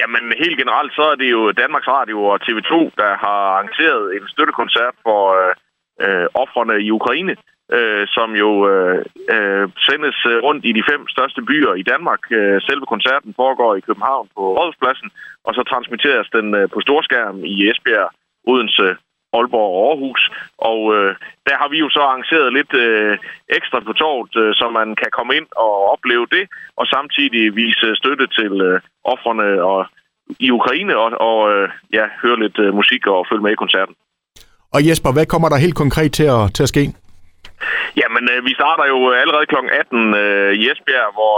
Jamen helt generelt så er det jo Danmarks Radio og TV2, der har arrangeret en støttekoncert for øh, øh, offrene i Ukraine, øh, som jo øh, øh, sendes øh, rundt i de fem største byer i Danmark. Øh, selve koncerten foregår i København på Rådhuspladsen, og så transmitteres den øh, på storskærm i Esbjerg, Odense, Aalborg og Aarhus. Og øh, der har vi jo så arrangeret lidt øh, ekstra på torvet, øh, så man kan komme ind og opleve det, og samtidig vise støtte til øh, offrene og, i Ukraine, og, og øh, ja, høre lidt øh, musik og følge med i koncerten. Og Jesper, hvad kommer der helt konkret til at, til at ske? Jamen, øh, vi starter jo allerede kl. 18 øh, i Esbjerg, hvor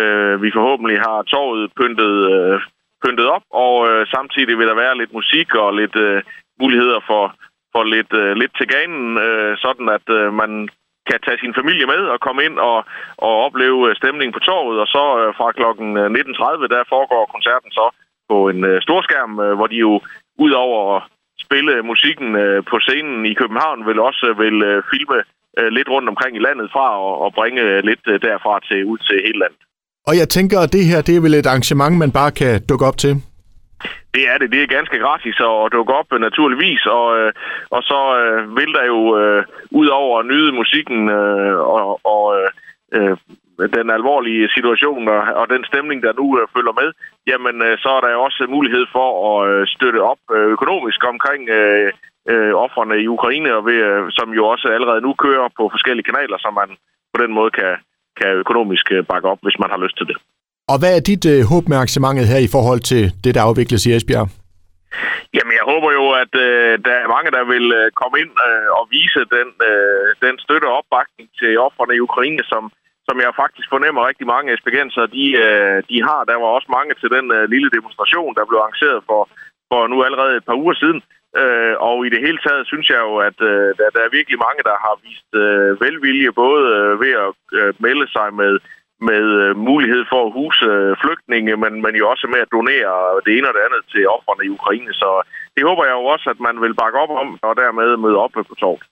øh, vi forhåbentlig har torvet pyntet, øh, pyntet op, og øh, samtidig vil der være lidt musik og lidt øh, muligheder for, for lidt, øh, lidt til ganen, øh, sådan at øh, man kan tage sin familie med og komme ind og, og opleve øh, stemningen på torvet. Og så øh, fra kl. 19.30, øh, der foregår koncerten så på en øh, storskærm, øh, hvor de jo ud over at spille musikken øh, på scenen i København, vil også øh, vil øh, filme øh, lidt rundt omkring i landet fra og, og bringe lidt øh, derfra til ud til hele landet. Og jeg tænker, at det her det er vel et arrangement, man bare kan dukke op til? Det er det. Det er ganske gratis at dukke op naturligvis, og, øh, og så øh, vil der jo øh, ud over at nyde musikken øh, og, og øh, øh den alvorlige situation og, og den stemning, der nu øh, følger med, jamen øh, så er der også mulighed for at øh, støtte op øh, økonomisk omkring øh, øh, offerne i Ukraine, og ved, øh, som jo også allerede nu kører på forskellige kanaler, så man på den måde kan, kan økonomisk øh, bakke op, hvis man har lyst til det. Og hvad er dit øh, håb med arrangementet her i forhold til det, der afvikles i Esbjerg? Jamen, jeg håber jo, at øh, der er mange, der vil øh, komme ind øh, og vise den, øh, den støtte og opbakning til offerne i Ukraine, som, som jeg faktisk fornemmer rigtig mange esbjergenser, de, øh, de har. Der var også mange til den øh, lille demonstration, der blev arrangeret for, for nu allerede et par uger siden. Øh, og i det hele taget synes jeg jo, at øh, der, der er virkelig mange, der har vist øh, velvilje, både øh, ved at øh, melde sig med med øh, mulighed for at huse øh, flygtninge, men, men jo også med at donere det ene og det andet til offrene i Ukraine. Så det håber jeg jo også, at man vil bakke op om, og dermed møde op på torvet.